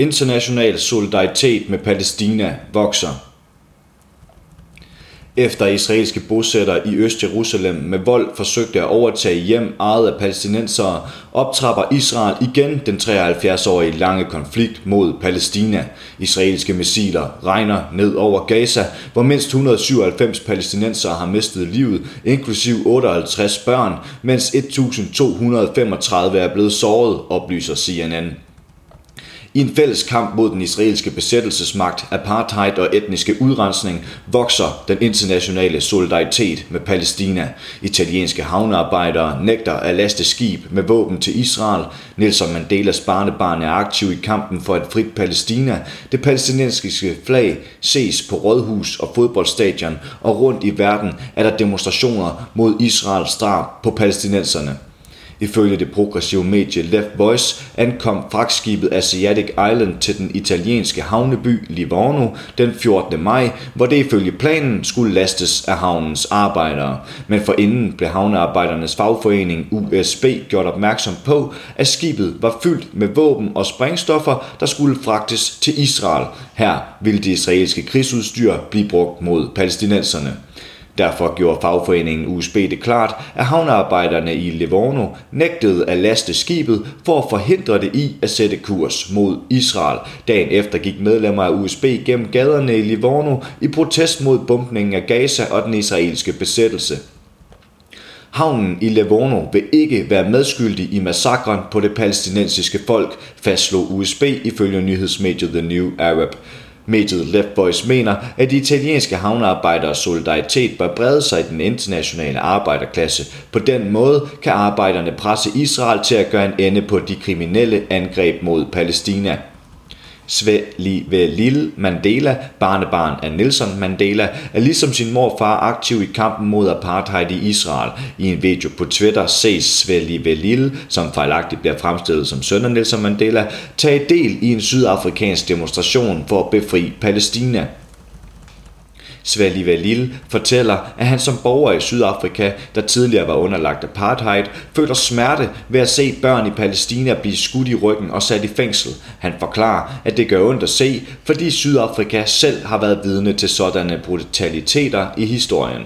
International solidaritet med Palæstina vokser. Efter israelske bosættere i Øst-Jerusalem med vold forsøgte at overtage hjem ejet af palæstinensere, optrapper Israel igen den 73-årige lange konflikt mod Palæstina. Israelske missiler regner ned over Gaza, hvor mindst 197 palæstinensere har mistet livet, inklusiv 58 børn, mens 1235 er blevet såret, oplyser CNN. I en fælles kamp mod den israelske besættelsesmagt, apartheid og etniske udrensning vokser den internationale solidaritet med Palæstina. Italienske havnearbejdere nægter at laste skib med våben til Israel. Nelson Mandelas barnebarn er aktiv i kampen for et frit Palæstina. Det palæstinensiske flag ses på rådhus og fodboldstadion, og rundt i verden er der demonstrationer mod Israels drab på palæstinenserne. Ifølge det progressive medie Left Voice ankom fragtskibet Asiatic Island til den italienske havneby Livorno den 14. maj, hvor det ifølge planen skulle lastes af havnens arbejdere. Men forinden blev havnearbejdernes fagforening USB gjort opmærksom på, at skibet var fyldt med våben og sprængstoffer, der skulle fragtes til Israel. Her ville det israelske krigsudstyr blive brugt mod palæstinenserne. Derfor gjorde fagforeningen USB det klart, at havnearbejderne i Livorno nægtede at laste skibet for at forhindre det i at sætte kurs mod Israel. Dagen efter gik medlemmer af USB gennem gaderne i Livorno i protest mod bumpningen af Gaza og den israelske besættelse. Havnen i Livorno vil ikke være medskyldig i massakren på det palæstinensiske folk, fastslog USB ifølge nyhedsmediet The New Arab. Mediet Left Boys mener, at de italienske havnearbejderes solidaritet bør brede sig i den internationale arbejderklasse. På den måde kan arbejderne presse Israel til at gøre en ende på de kriminelle angreb mod Palæstina. Lille Mandela, barnebarn af Nelson Mandela, er ligesom sin morfar aktiv i kampen mod apartheid i Israel. I en video på Twitter ses Lille, som fejlagtigt bliver fremstillet som søn af Nelson Mandela, tage del i en sydafrikansk demonstration for at befri Palæstina. Svali Valil fortæller, at han som borger i Sydafrika, der tidligere var underlagt apartheid, føler smerte ved at se børn i Palæstina blive skudt i ryggen og sat i fængsel. Han forklarer, at det gør ondt at se, fordi Sydafrika selv har været vidne til sådanne brutaliteter i historien.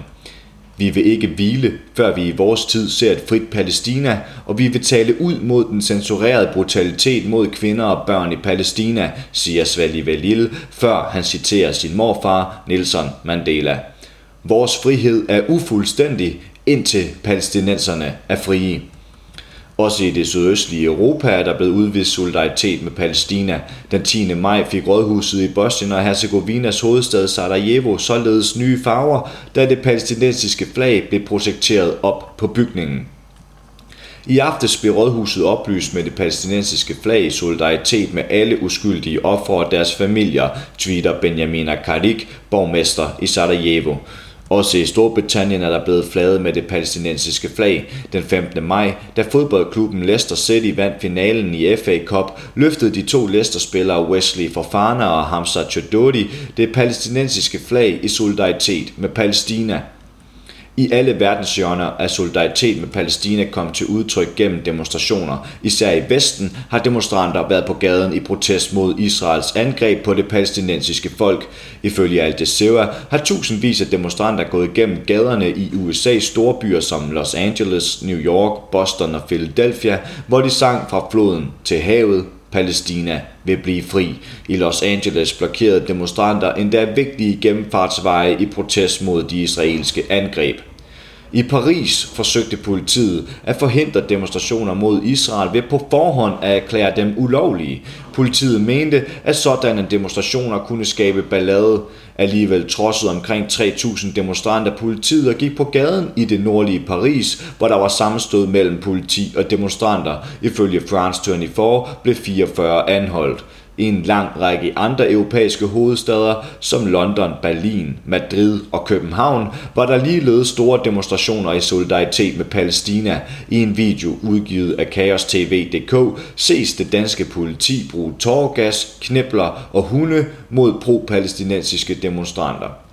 Vi vil ikke hvile, før vi i vores tid ser et frit Palæstina, og vi vil tale ud mod den censurerede brutalitet mod kvinder og børn i Palæstina, siger Svali Valil, før han citerer sin morfar Nelson Mandela. Vores frihed er ufuldstændig, indtil palæstinenserne er frie. Også i det sydøstlige Europa er der blevet udvist solidaritet med Palæstina. Den 10. maj fik rådhuset i Bosnien og Herzegovinas hovedstad Sarajevo således nye farver, da det palæstinensiske flag blev projekteret op på bygningen. I aftes blev rådhuset oplyst med det palæstinensiske flag i solidaritet med alle uskyldige ofre og deres familier, tweeter Benjamin Karik, borgmester i Sarajevo. Også i Storbritannien er der blevet flaget med det palæstinensiske flag. Den 15. maj, da fodboldklubben Leicester City vandt finalen i FA Cup, løftede de to Leicester-spillere Wesley Fofana og Hamza Chododi det palæstinensiske flag i solidaritet med Palæstina. I alle verdenshjørner er solidaritet med Palæstina kommet til udtryk gennem demonstrationer. Især i Vesten har demonstranter været på gaden i protest mod Israels angreb på det palæstinensiske folk. Ifølge Al Jazeera har tusindvis af demonstranter gået igennem gaderne i USA's store byer som Los Angeles, New York, Boston og Philadelphia, hvor de sang fra floden til havet, Palæstina vil blive fri. I Los Angeles blokerede demonstranter endda vigtige gennemfartsveje i protest mod de israelske angreb. I Paris forsøgte politiet at forhindre demonstrationer mod Israel ved på forhånd at erklære dem ulovlige. Politiet mente, at sådanne demonstrationer kunne skabe ballade. Alligevel trodsede omkring 3.000 demonstranter politiet og gik på gaden i det nordlige Paris, hvor der var sammenstød mellem politi og demonstranter. Ifølge France 24 blev 44 anholdt. I en lang række andre europæiske hovedsteder som London, Berlin, Madrid og København var der ligeledes store demonstrationer i solidaritet med Palæstina. I en video udgivet af Chaos TV.dk ses det danske politi bruge tårgas, knibler og hunde mod pro-palæstinensiske demonstranter.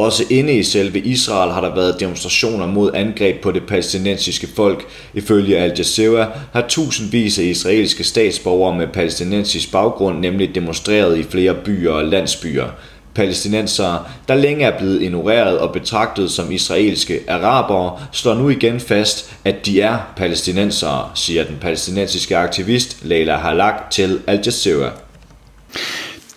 Også inde i selve Israel har der været demonstrationer mod angreb på det palæstinensiske folk. Ifølge Al Jazeera har tusindvis af israelske statsborgere med palæstinensisk baggrund nemlig demonstreret i flere byer og landsbyer palæstinensere, der længe er blevet ignoreret og betragtet som israelske arabere, slår nu igen fast, at de er palæstinensere, siger den palæstinensiske aktivist Leila Halak til Al Jazeera.